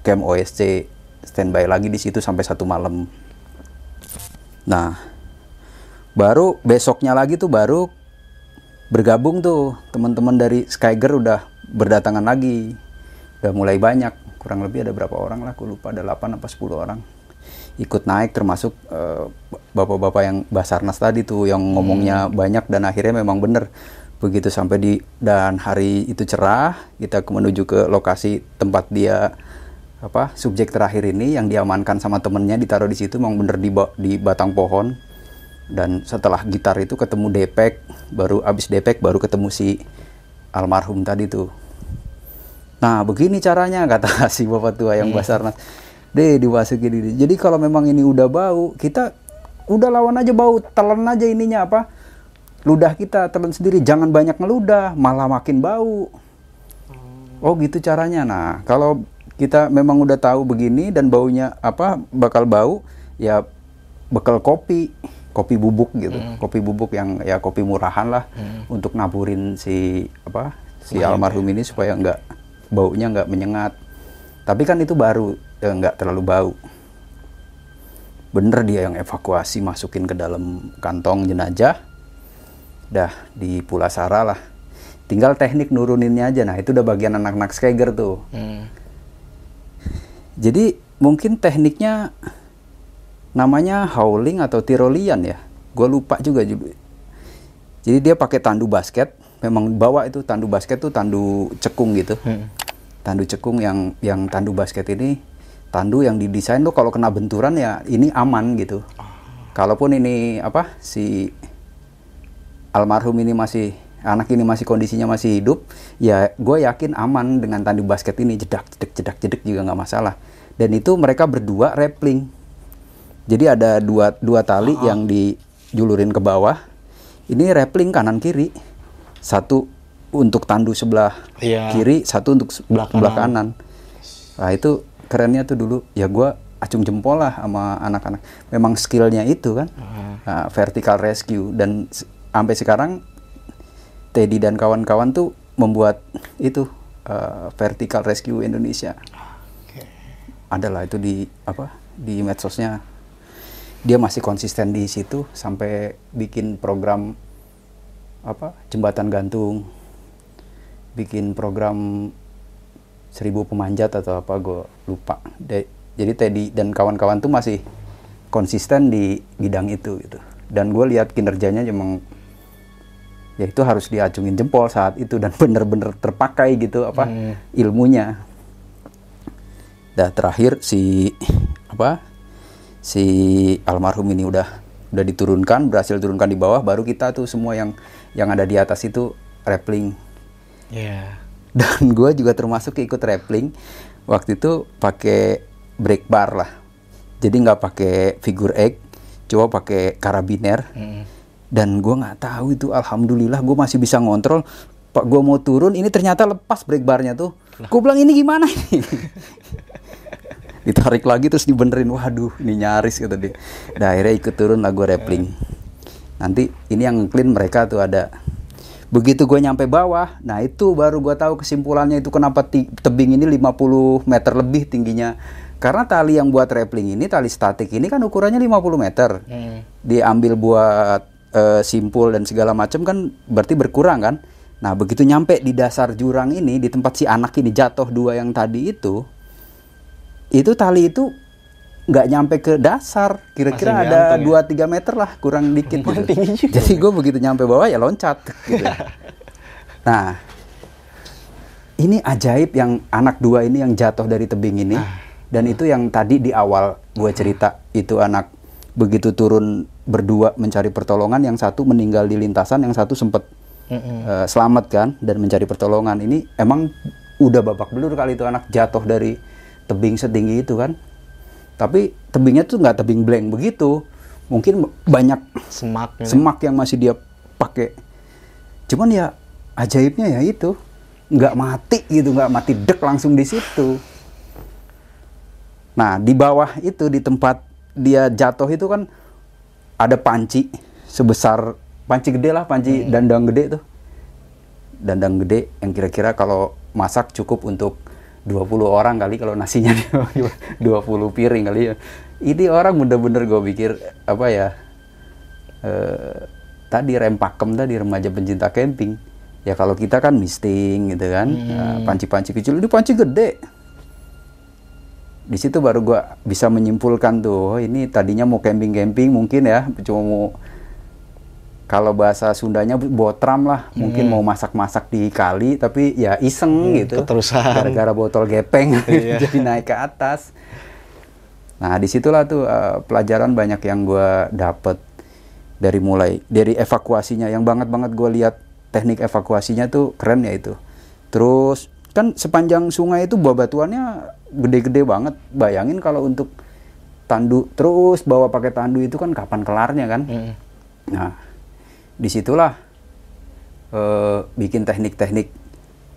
camp OSC standby lagi di situ sampai satu malam. Nah baru besoknya lagi tuh baru bergabung tuh. Teman-teman dari Skyger udah berdatangan lagi. Udah mulai banyak. Kurang lebih ada berapa orang lah aku lupa. Ada 8 apa 10 orang. Ikut naik termasuk eh, bapak-bapak yang Basarnas tadi tuh yang ngomongnya banyak dan akhirnya memang bener. Begitu sampai di dan hari itu cerah kita menuju ke lokasi tempat dia apa subjek terakhir ini yang diamankan sama temennya ditaruh di situ memang bener di di batang pohon dan setelah gitar itu ketemu Depek baru abis Depek baru ketemu si almarhum tadi tuh Nah, begini caranya kata si bapak tua yang Basarnas. Deh, dimasukin ini. Jadi kalau memang ini udah bau, kita udah lawan aja bau, telan aja ininya apa? Ludah kita telan sendiri, jangan banyak ngeludah, malah makin bau. Oh, gitu caranya. Nah, kalau kita memang udah tahu begini dan baunya apa bakal bau, ya bekal kopi, kopi bubuk gitu. Kopi bubuk yang ya kopi murahan lah untuk naburin si apa? si almarhum ini supaya nggak baunya nggak menyengat. Tapi kan itu baru ya nggak terlalu bau. Bener dia yang evakuasi masukin ke dalam kantong jenazah. Dah di Pulasara lah. Tinggal teknik nuruninnya aja. Nah itu udah bagian anak-anak Skyger tuh.
Hmm.
Jadi mungkin tekniknya namanya howling atau tirolian ya. Gue lupa juga. Jadi dia pakai tandu basket. Memang bawa itu tandu basket tuh tandu cekung gitu.
Hmm.
Tandu cekung yang yang tandu basket ini tandu yang didesain tuh kalau kena benturan ya ini aman gitu. Kalaupun ini apa si almarhum ini masih anak ini masih kondisinya masih hidup, ya gue yakin aman dengan tandu basket ini jedak jedek jedak jedek juga nggak masalah. Dan itu mereka berdua rappling. Jadi ada dua dua tali yang dijulurin ke bawah. Ini rappling kanan kiri. Satu untuk tandu sebelah
Iya.
kiri, satu untuk
Sebelah
sebelah kanan. Nah itu kerennya tuh dulu ya gue acung jempol lah sama anak-anak. Memang skillnya itu kan, Nah, vertical rescue dan sampai sekarang Teddy dan kawan-kawan tuh membuat itu uh, vertical rescue Indonesia.
Oke.
Adalah itu di apa di medsosnya. Dia masih konsisten di situ sampai bikin program apa jembatan gantung. Bikin program seribu pemanjat atau apa gue lupa. De- jadi Teddy dan kawan-kawan tuh masih konsisten di bidang itu gitu. Dan gue lihat kinerjanya emang ya itu harus diacungin jempol saat itu dan bener-bener terpakai gitu apa ilmunya. Dah terakhir si apa si almarhum ini udah udah diturunkan berhasil turunkan di bawah baru kita tuh semua yang yang ada di atas itu rappling.
Iya.
dan gue juga termasuk ikut rappling. Waktu itu pakai brake bar lah. Jadi nggak pakai figure eight coba pakai karabiner. Dan gue nggak tahu itu alhamdulillah gue masih bisa ngontrol. Pak gue mau turun ini ternyata lepas brake barnya tuh. Gue bilang ini gimana ini ditarik lagi terus dibenerin. Waduh ini nyaris kata dia. Nah, akhirnya ikut turun lah gue rappling. Nanti ini yang clean mereka tuh ada begitu gue nyampe bawah. Nah itu baru gue tahu kesimpulannya itu kenapa tebing ini 50 meter lebih tingginya. Karena tali yang buat rappling ini tali statik ini kan ukurannya 50 meter.
Hmm.
diambil buat eh, simpul dan segala macam kan berarti berkurang kan? Nah begitu nyampe di dasar jurang ini di tempat si anak ini jatuh dua yang tadi itu itu tali itu nggak nyampe ke dasar kira-kira ada
ya?
2-3 meter lah kurang dikit gitu.
tinggi juga.
jadi gue begitu nyampe bawah ya loncat gitu. nah ini ajaib yang anak dua ini yang jatuh dari tebing ini dan itu yang tadi di awal gue cerita itu anak begitu turun berdua mencari pertolongan yang satu meninggal di lintasan yang satu sempat eh, selamat kan dan mencari pertolongan ini emang udah babak belur kali itu anak jatuh dari tebing setinggi itu kan. Tapi tebingnya tuh nggak tebing blank begitu. Mungkin banyak
Semak. gitu.
semak yang masih dia pakai. Cuman ya ajaibnya ya itu. Nggak mati gitu nggak mati dek langsung di situ. Nah di bawah itu di tempat dia jatuh itu kan ada panci sebesar panci gede lah panci dandang gede tuh. Dandang gede yang kira-kira kalau masak cukup untuk 20 orang kali kalau nasinya 20 piring kali ya. Ini orang bener-bener gue pikir apa ya eh, tadi rem pakem tadi remaja pencinta camping. Ya kalau kita kan misting gitu kan, Nah, panci-panci kecil ini panci gede. Di situ baru gue bisa menyimpulkan tuh, oh, ini tadinya mau camping-camping mungkin ya, cuma mau kalau bahasa Sundanya botram lah, mungkin mau masak-masak di kali, tapi ya iseng gitu.
keterusan.
Gara-gara botol gepeng
Iya.
jadi naik ke atas. Nah di situlah tuh eh, pelajaran banyak yang gue dapet dari mulai dari evakuasinya, yang banget banget gue lihat teknik evakuasinya tuh keren ya itu. Terus kan sepanjang sungai itu batuannya gede-gede banget. Bayangin kalau untuk tandu terus bawa pakai tandu itu kan kapan kelarnya kan?
Mm.
Nah, di situlah eh, bikin teknik-teknik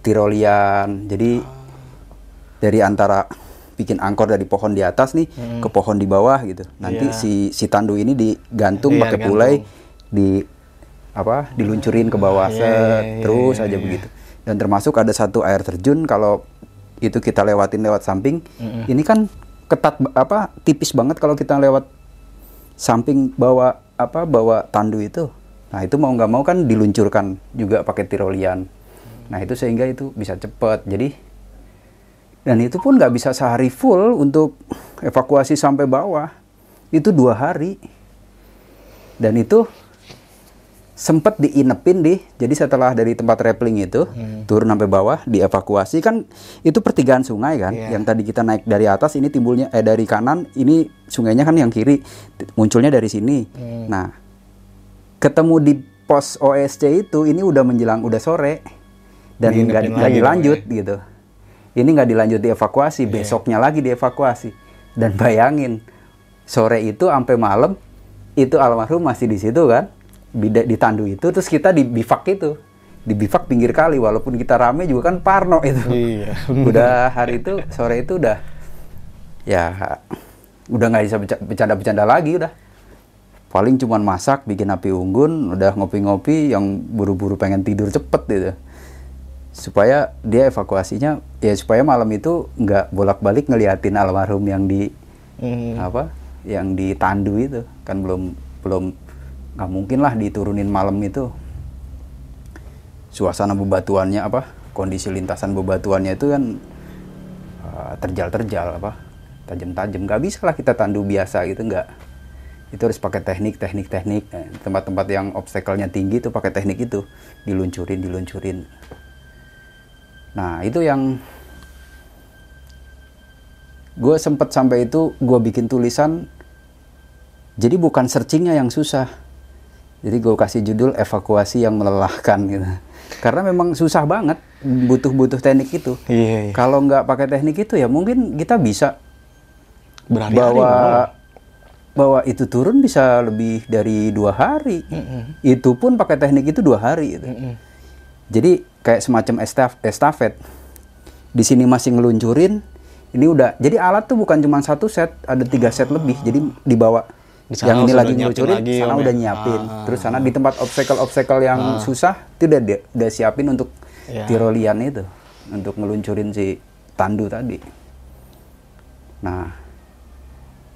tirolian. Jadi dari antara bikin angkor dari pohon di atas nih ke pohon di bawah gitu. Nanti
Iya.
si si tandu ini digantung
Iya,
pakai pulai di apa diluncurin ke bawah
Iya,
set,
iya,
terus
iya,
aja
iya.
begitu. Dan termasuk ada satu air terjun kalau itu kita lewatin lewat samping. Ini kan ketat apa tipis banget kalau kita lewat samping bawa apa bawa tandu itu. Nah itu mau nggak mau kan diluncurkan juga pakai tirolian. Nah itu sehingga itu bisa cepet. Jadi dan itu pun nggak bisa sehari full untuk evakuasi sampai bawah. Itu dua hari. Dan itu sempet diinepin di jadi setelah dari tempat rappling itu turun sampai bawah dievakuasi kan itu pertigaan sungai kan
Iya.
yang tadi kita naik dari atas ini timbulnya eh dari kanan ini sungainya kan yang kiri munculnya dari sini nah ketemu di pos OSC itu ini udah menjelang udah sore. Dan nggak
lagi
nggak dilanjut
ya.
gitu. Ini nggak dilanjut dievakuasi.
Iya.
besoknya lagi dievakuasi. Dan bayangin sore itu sampai malam itu almarhum masih di situ kan? Di tandu itu terus kita di bivak itu. Di bivak pinggir kali walaupun kita rame juga kan parno itu.
Iya.
udah hari itu sore itu udah ya udah nggak bisa bercanda-bercanda lagi udah paling cuman masak bikin api unggun udah ngopi-ngopi yang buru-buru pengen tidur cepet gitu. Supaya dia evakuasinya ya supaya malam itu nggak bolak-balik ngeliatin almarhum yang di
Mm.
apa yang di tandu itu. Kan belum belum nggak mungkin lah diturunin malam itu. Suasana bebatuannya apa kondisi lintasan bebatuannya itu kan uh, terjal-terjal apa tajam-tajam. Nggak bisa lah kita tandu biasa gitu nggak itu harus pakai teknik teknik teknik. Eh, tempat-tempat yang obstacle-nya tinggi itu pakai teknik itu. Diluncurin diluncurin. Nah itu yang gue sempet sampai itu gue bikin tulisan. Jadi bukan searchingnya yang susah. Jadi gue kasih judul evakuasi yang melelahkan gitu. Karena memang susah banget butuh-butuh teknik itu.
Iya, iya.
kalau nggak pakai teknik itu ya mungkin kita bisa
Berhari-hari
bawa
malah.
Bawa itu turun bisa lebih dari dua hari itu pun pakai teknik itu dua hari gitu. jadi kayak semacam estaf estafet di sini masih ngeluncurin ini udah jadi alat tuh bukan cuma satu set ada tiga set lebih jadi dibawa
Di sana
yang ini lagi ngeluncurin
lagi,
sana udah
ya?
nyiapin
Ah.
terus sana di tempat obstacle obstacle yang susah itu udah udah siapin untuk
Ya.
tirolian itu untuk ngeluncurin si tandu tadi nah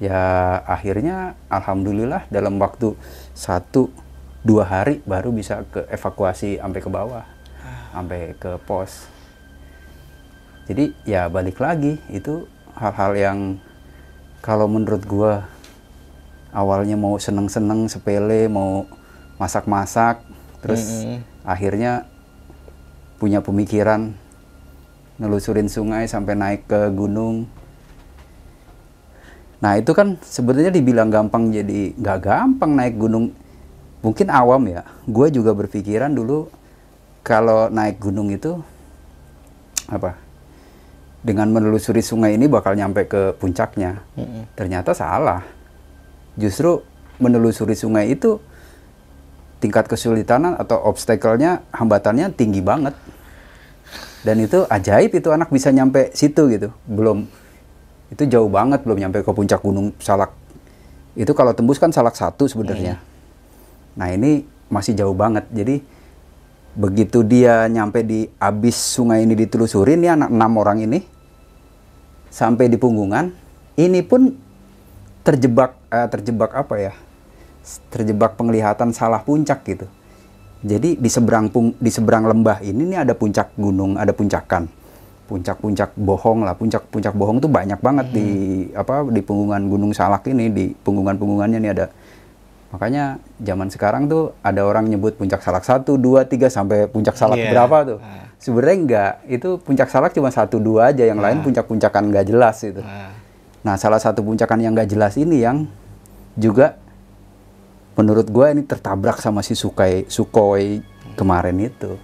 ya akhirnya alhamdulillah dalam waktu satu dua hari baru bisa ke evakuasi sampai ke bawah sampai ke pos. Jadi ya balik lagi itu hal-hal yang kalau menurut gua awalnya mau seneng-seneng sepele mau masak-masak terus
Mm-mm.
akhirnya punya pemikiran nelusurin sungai sampai naik ke gunung Nah itu kan sebenarnya dibilang gampang jadi nggak gampang naik gunung. Mungkin awam ya. Gue juga berpikiran dulu kalau naik gunung itu apa? Dengan menelusuri sungai ini bakal nyampe ke puncaknya. Ternyata salah. Justru menelusuri sungai itu tingkat kesulitan atau obstacle-nya hambatannya tinggi banget. Dan itu ajaib itu anak bisa nyampe situ gitu. Belum itu jauh banget belum nyampe ke puncak gunung salak. Itu kalau tembus kan salak satu sebenarnya. Nah ini masih jauh banget. Jadi begitu dia nyampe di abis sungai ini ditelusurin ya anak enam orang ini sampai di punggungan ini pun terjebak eh, terjebak apa ya? Terjebak penglihatan salah puncak gitu. Jadi di seberang pung, di seberang lembah ini nih ada puncak gunung ada puncakan puncak-puncak bohong lah. Puncak-puncak bohong tuh banyak banget di apa di punggungan Gunung Salak ini di punggungan-punggungannya nih ada. Makanya zaman sekarang tuh ada orang nyebut puncak salak satu dua tiga sampai puncak salak
Iya.
berapa tuh.
Ah.
sebenarnya enggak. Itu puncak salak cuma satu dua aja. Yang lain puncak-puncakan nggak jelas itu
Nah,
nah salah satu puncakan yang nggak jelas ini yang juga menurut gue ini tertabrak sama si Sukai Sukhoi kemarin itu.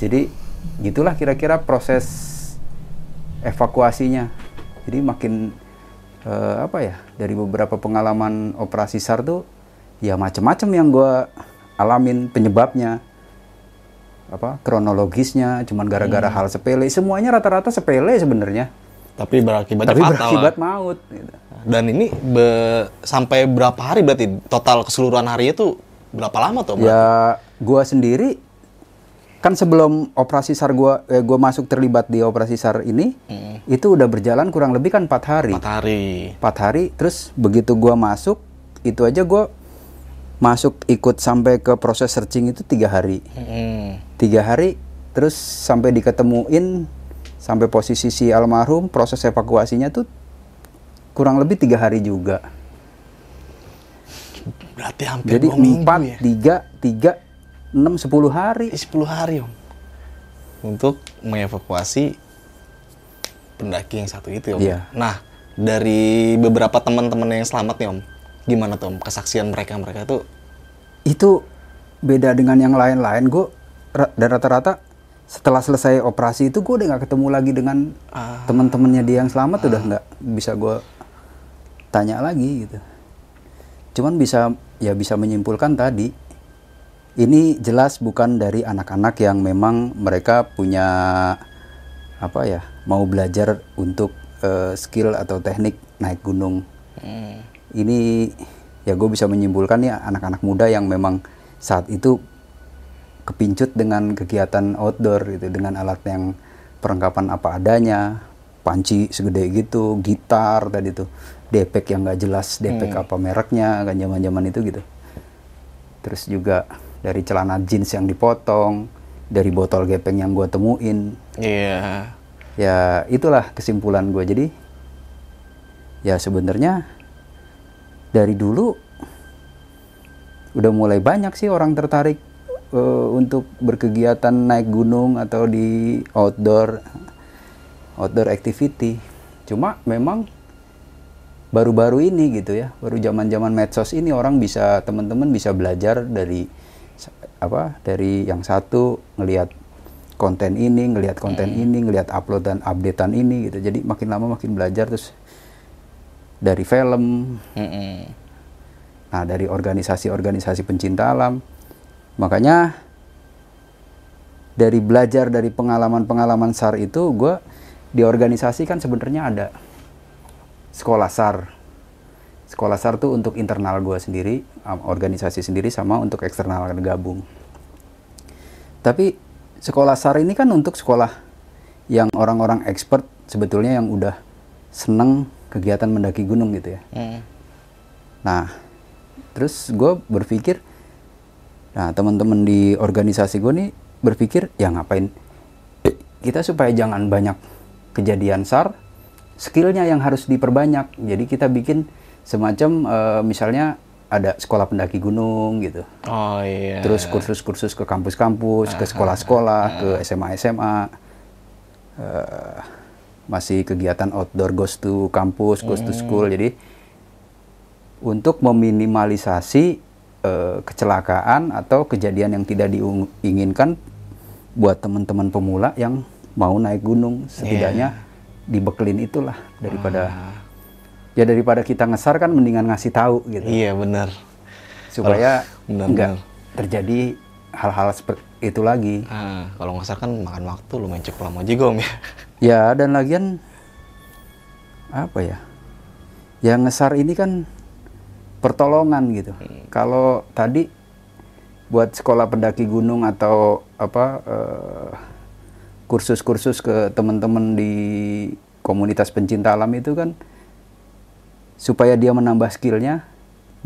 Jadi gitulah kira-kira proses evakuasinya jadi makin eh, apa ya dari beberapa pengalaman operasi SAR tuh ya macam-macam yang gue alamin penyebabnya apa kronologisnya cuman gara-gara hal sepele semuanya rata-rata sepele sebenarnya
tapi berakibatnya
tapi
fatal
berakibat
lah.
maut gitu.
Dan ini be- sampai berapa hari berarti total keseluruhan harinya tuh berapa lama tuh?
Ya, gua sendiri kan sebelum operasi SAR gua eh, gua masuk terlibat di operasi SAR ini, itu udah berjalan kurang lebih kan empat hari.
Empat hari.
Empat hari, terus begitu gua masuk, itu aja gua masuk ikut sampai ke proses searching itu tiga hari.
Mm.
Tiga hari, terus sampai diketemuin, sampai posisi si almarhum, proses evakuasinya tuh kurang lebih tiga hari juga.
Berarti hampir
Jadi empat,
ya?
tiga, tiga, enam, sepuluh hari.
Eh, 10 hari om untuk mengevakuasi pendaki yang satu itu om.
Iya.
Nah dari beberapa teman-teman yang selamat nih om, gimana tuh om kesaksian mereka mereka tuh?
itu beda dengan yang lain-lain gue dan rata-rata setelah selesai operasi itu gue udah nggak ketemu lagi dengan
Ah.
teman-temannya dia yang selamat udah nggak bisa gue tanya lagi gitu cuman bisa ya bisa menyimpulkan tadi ini jelas bukan dari anak-anak yang memang mereka punya apa ya mau belajar untuk eh, skill atau teknik naik gunung
Hmm.
ini ya gue bisa menyimpulkan ya anak-anak muda yang memang saat itu kepincut dengan kegiatan outdoor gitu dengan alat yang perlengkapan apa adanya panci segede gitu gitar tadi tuh depek yang nggak jelas depek
Hmm.
apa mereknya kan zaman zaman itu gitu terus juga dari celana jeans yang dipotong dari botol gepeng yang gue temuin.
Iya.
ya itulah kesimpulan gue jadi ya sebenarnya dari dulu udah mulai banyak sih orang tertarik eh, untuk berkegiatan naik gunung atau di outdoor outdoor activity. Cuma memang baru-baru ini gitu ya baru zaman-zaman medsos ini orang bisa teman-teman bisa belajar dari apa dari yang satu ngelihat konten ini ngelihat konten ini ngelihat upload dan updatean ini gitu jadi makin lama makin belajar terus dari film
Mm-mm.
nah dari organisasi-organisasi pencinta alam makanya dari belajar dari pengalaman-pengalaman SAR itu gue di organisasi kan sebenarnya ada sekolah SAR. Sekolah SAR tuh untuk internal gue sendiri, organisasi sendiri sama untuk eksternal gabung. Tapi sekolah SAR ini kan untuk sekolah yang orang-orang expert sebetulnya yang udah seneng kegiatan mendaki gunung gitu ya.
Mm.
Nah, terus gue berpikir, nah teman-teman di organisasi gue nih berpikir, ya ngapain kita supaya jangan banyak kejadian SAR, skillnya yang harus diperbanyak. Jadi kita bikin semacam eh, misalnya ada sekolah pendaki gunung gitu.
Oh iya.
Terus kursus-kursus ke kampus-kampus, ke sekolah-sekolah, ke SMA-SMA. Eh, masih kegiatan outdoor goes to kampus, goes to school. Jadi untuk meminimalisasi eh, kecelakaan atau kejadian yang tidak diinginkan buat teman-teman pemula yang mau naik gunung setidaknya dibekelin itulah daripada ya daripada kita ngesar kan mendingan ngasih tahu gitu
Iya benar.
supaya
benar,
nggak
benar.
terjadi hal-hal seperti itu lagi.
Ah, kalau salah kan makan waktu lumayan cukup lama juga om ya.
Ya dan lagian apa ya? Yang ngesar ini kan pertolongan gitu. Kalau tadi buat sekolah pendaki gunung atau apa eh, kursus-kursus ke teman-teman di komunitas pencinta alam itu kan supaya dia menambah skillnya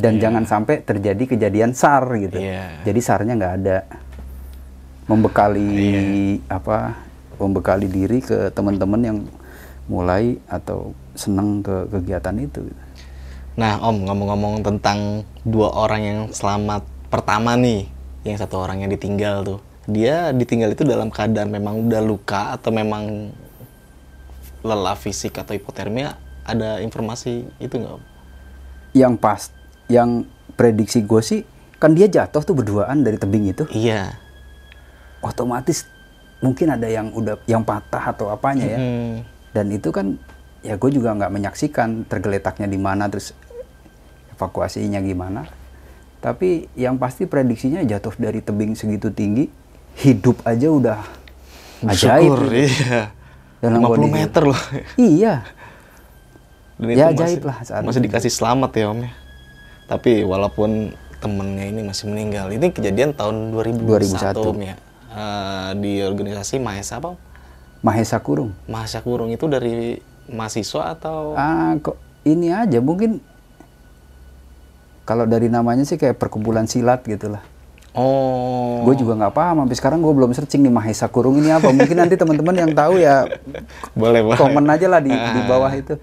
dan jangan sampai terjadi kejadian SAR gitu.
Iya.
Jadi SARnya nggak ada. Membekali apa? Membekali diri ke teman-teman yang mulai atau senang ke kegiatan itu.
Nah om ngomong-ngomong tentang dua orang yang selamat pertama nih, yang satu orang yang ditinggal tuh, dia ditinggal itu dalam keadaan memang udah luka atau memang lelah fisik atau hipotermia? Ada informasi itu nggak?
Yang pas, yang prediksi gue sih kan dia jatuh tuh berduaan dari tebing itu.
Iya.
Otomatis mungkin ada yang udah yang patah atau apanya ya.
Hmm.
Dan itu kan ya gue juga nggak menyaksikan tergeletaknya di mana terus evakuasinya gimana. Tapi yang pasti prediksinya jatuh dari tebing segitu tinggi, hidup aja udah ajaib. Gitu.
iya.
Dalam
50
kondisi-
meter loh.
Iya,
Dan
Ya,
itu
ajaib
masih,
lah saat
masih
itu.
dikasih selamat ya om ya. Tapi walaupun temennya ini masih meninggal, ini kejadian tahun 2001,
2001.
om ya. Eh, di organisasi Mahesa apa?
Mahesa Kurung.
Mahesa Kurung itu dari mahasiswa atau?
Ah, kok ini aja mungkin kalau dari namanya sih kayak perkumpulan silat gitu lah.
Oh.
Gue juga nggak paham sampai sekarang gue belum searching nih Mahesa Kurung ini apa. Mungkin nanti teman-teman yang tahu ya
boleh boleh.
komen aja lah di, di bawah itu.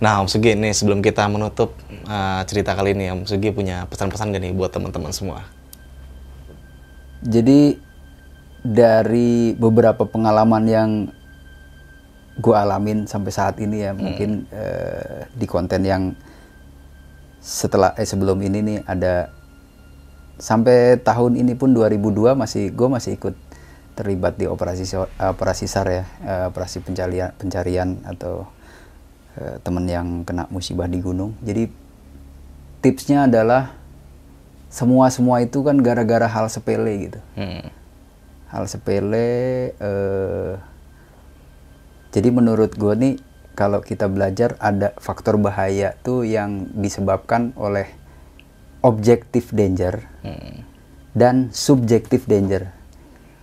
Nah, Om Sugi nih sebelum kita menutup eh, cerita kali ini, Om Sugi punya pesan-pesan gak nih buat teman-teman semua?
Jadi dari beberapa pengalaman yang gue alamin sampai saat ini ya mungkin eh, di konten yang setelah eh sebelum ini nih ada sampai tahun ini pun 2002 masih gue masih ikut terlibat di operasi operasi SAR ya eh, operasi pencarian pencarian atau eh, teman yang kena musibah di gunung jadi tipsnya adalah semua semua itu kan gara-gara hal sepele gitu
Hmm.
hal sepele eh, jadi menurut gue nih kalau kita belajar ada faktor bahaya tuh yang disebabkan oleh objective danger
Hmm.
dan subjective danger.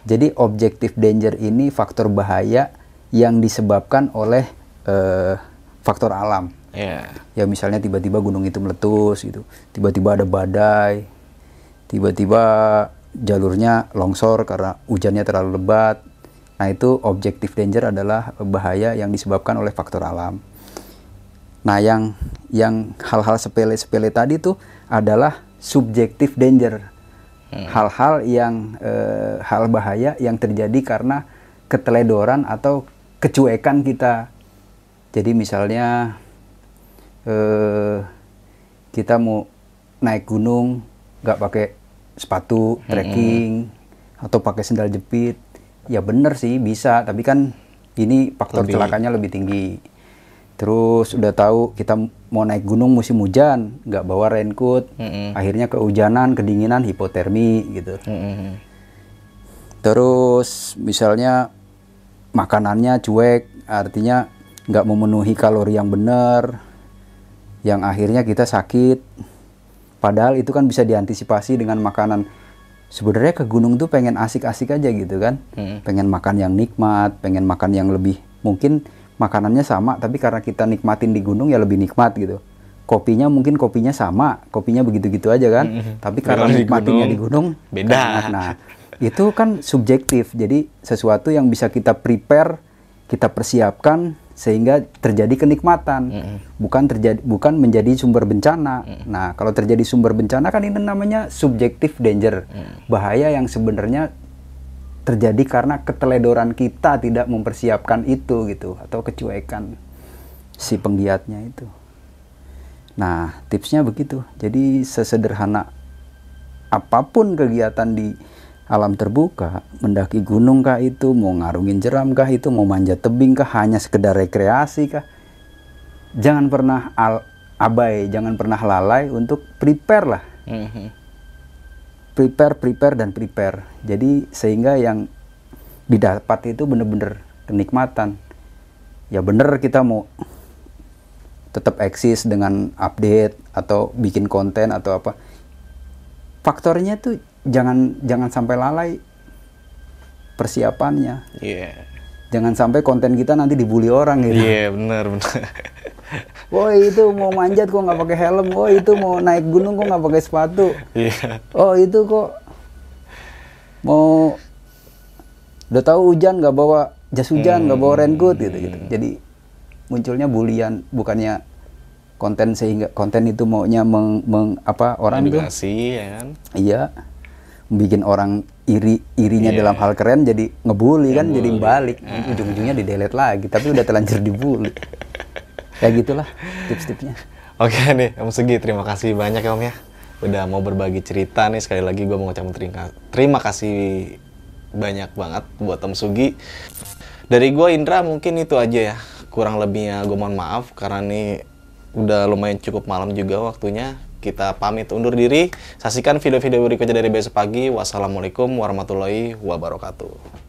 Jadi objective danger ini faktor bahaya yang disebabkan oleh eh, faktor alam.
Iya.
Ya misalnya tiba-tiba gunung itu meletus gitu, tiba-tiba ada badai, tiba-tiba jalurnya longsor karena hujannya terlalu lebat. Nah itu objective danger adalah bahaya yang disebabkan oleh faktor alam. Nah yang yang hal-hal sepele-sepele tadi tuh adalah subjective danger. Hal-hal yang eh, hal bahaya yang terjadi karena keteledoran atau kecuekan kita. Jadi misalnya eh, kita mau naik gunung nggak pakai sepatu trekking atau pakai sendal jepit ya bener sih bisa. Tapi kan ini faktor
Lebih-
celakanya lebih tinggi. Terus udah tahu kita mau naik gunung musim hujan nggak bawa raincoat
Mm-mm.
akhirnya kehujanan kedinginan hipotermi gitu.
Mm-mm.
Terus misalnya makanannya cuek, artinya nggak memenuhi kalori yang benar, yang akhirnya kita sakit. Padahal itu kan bisa diantisipasi dengan makanan. Sebenarnya ke gunung tuh pengen asik-asik aja gitu kan,
Mm.
pengen makan yang nikmat, pengen makan yang lebih mungkin makanannya sama, tapi karena kita nikmatin di gunung ya lebih nikmat gitu. Kopinya mungkin kopinya sama, kopinya begitu-gitu aja kan,
Mm-mm.
tapi karena
Kalau di
nikmatinnya
gunung,
di gunung
beda.
enak. Nah, itu kan subjektif. Jadi sesuatu yang bisa kita prepare, kita persiapkan sehingga terjadi kenikmatan. Bukan terjadi bukan menjadi sumber bencana. Nah, kalau terjadi sumber bencana kan ini namanya subjektif danger. Bahaya yang sebenarnya terjadi karena keteledoran kita tidak mempersiapkan itu gitu atau kecuekan si penggiatnya itu. Nah, tipsnya begitu. Jadi sesederhana apa pun kegiatan di alam terbuka, mendaki gunung kah itu, mau ngarungin jeram kah itu, mau manjat tebing kah, hanya sekedar rekreasi kah, jangan pernah al- abai, jangan pernah lalai untuk prepare lah,
Mhm.
prepare, prepare dan prepare. Jadi sehingga yang didapat itu bener-bener kenikmatan. Ya bener kita mau tetap eksis dengan update atau bikin konten atau apa. Faktornya tuh jangan jangan sampai lalai persiapannya.
Iya.
Jangan sampai konten kita nanti dibully orang gitu.
Iya, benar benar.
Woi itu mau manjat kok nggak pakai helm. Woi itu mau naik gunung kok nggak pakai sepatu.
Iya.
Oh itu kok mau udah tahu hujan nggak bawa jas hujan nggak bawa raincoat gitu gitu. Jadi munculnya bulian bukannya konten sehingga konten itu maunya meng, meng- apa orang tuh
Edukasi ya kan.
iya bikin orang iri irinya
Iya.
dalam hal keren jadi ngebully kan jadi balik ujung-ujungnya di delete lagi tapi udah terlanjur dibully ya gitulah tips-tipsnya
Oke nih, Om Sugi, terima kasih banyak ya Om ya. Udah mau berbagi cerita nih, sekali lagi gue mau ngucapin terima, terima kasih banyak banget buat Om Sugi. Dari gue Indra mungkin itu aja ya. Kurang lebihnya gue mohon maaf karena nih udah lumayan cukup malam juga waktunya. Kita pamit undur diri. Saksikan video-video berikutnya dari besok pagi. Wassalamualaikum warahmatullahi wabarakatuh.